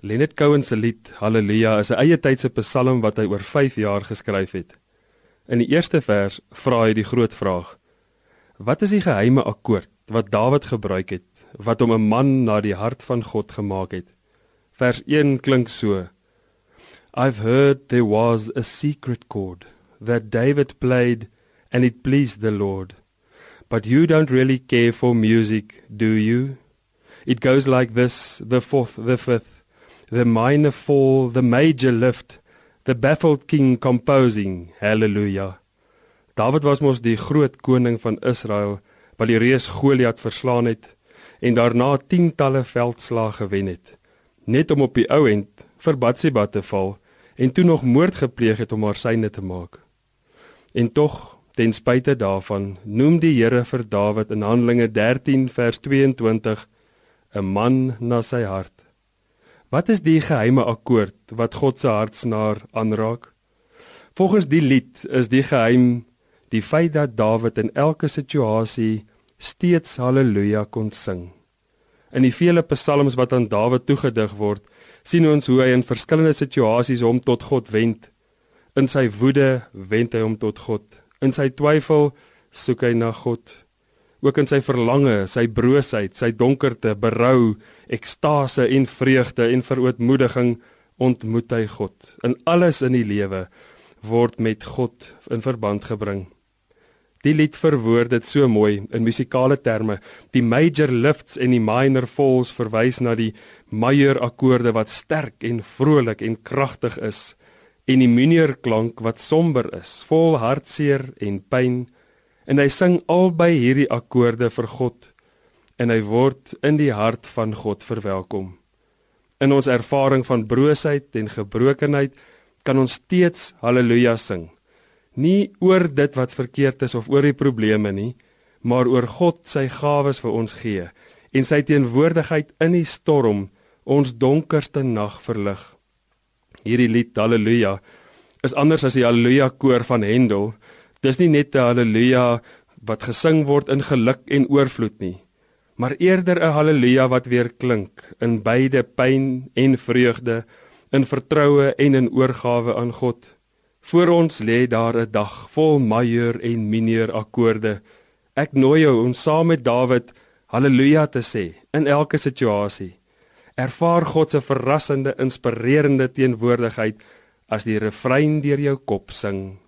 Leonard Cohen se lied Halleluja is 'n eie tydse psalm wat hy oor 5 jaar geskryf het. In die eerste vers vra hy die groot vraag: Wat is die geheime akkoord wat Dawid gebruik het wat hom 'n man na die hart van God gemaak het? Vers 1 klink so: I've heard there was a secret chord that David played and it pleased the Lord. But you don't really care for music, do you? It goes like this, the fourth, the fifth the minor fall, the major lift, the baffled king composing. Hallelujah. Dawid was mos die groot koning van Israel wat die reus Goliat verslaan het en daarna tientalle veldslae gewen het net om op die ou end vir Batsheba te val en toe nog moord gepleeg het om haar syne te maak. En tog, ten spyte daarvan, noem die Here vir Dawid in Handelinge 13 vers 22 'n man na sy hart. Wat is die geheime akkoord wat God se hartsnaar aanraak? Volgens die lied is die geheim die feit dat Dawid in elke situasie steeds haleluja kon sing. In die vele psalms wat aan Dawid toegedig word, sien ons hoe hy in verskillende situasies hom tot God wend. In sy woede wend hy hom tot God. In sy twyfel soek hy na God ook in sy verlange, sy broosheid, sy donkerte, berou, ekstase en vreugde en verootmoediging ontmoet hy God. In alles in die lewe word met God in verband gebring. Die lied verwoord dit so mooi in musikale terme. Die major lifts en die minor falls verwys na die major akkoorde wat sterk en vrolik en kragtig is en die minor klank wat somber is, vol hartseer en pyn en hy sing albei hierdie akkoorde vir God en hy word in die hart van God verwelkom. In ons ervaring van broosheid en gebrokenheid kan ons steeds haleluja sing. Nie oor dit wat verkeerd is of oor die probleme nie, maar oor God sy gawes vir ons gee en sy teenwoordigheid in die storm ons donkerste nag verlig. Hierdie lied haleluja is anders as die haleluja koor van Hendel Dis nie net 'n haleluja wat gesing word in geluk en oorvloed nie, maar eerder 'n haleluja wat weer klink in beide pyn en vreugde, in vertroue en in oorgawe aan God. Voor ons lê daar 'n dag vol majeur en mineur akkoorde. Ek nooi jou om saam met Dawid haleluja te sê in elke situasie. Ervaar God se verrassende, inspirerende teenwoordigheid as die refrein deur jou kop sing.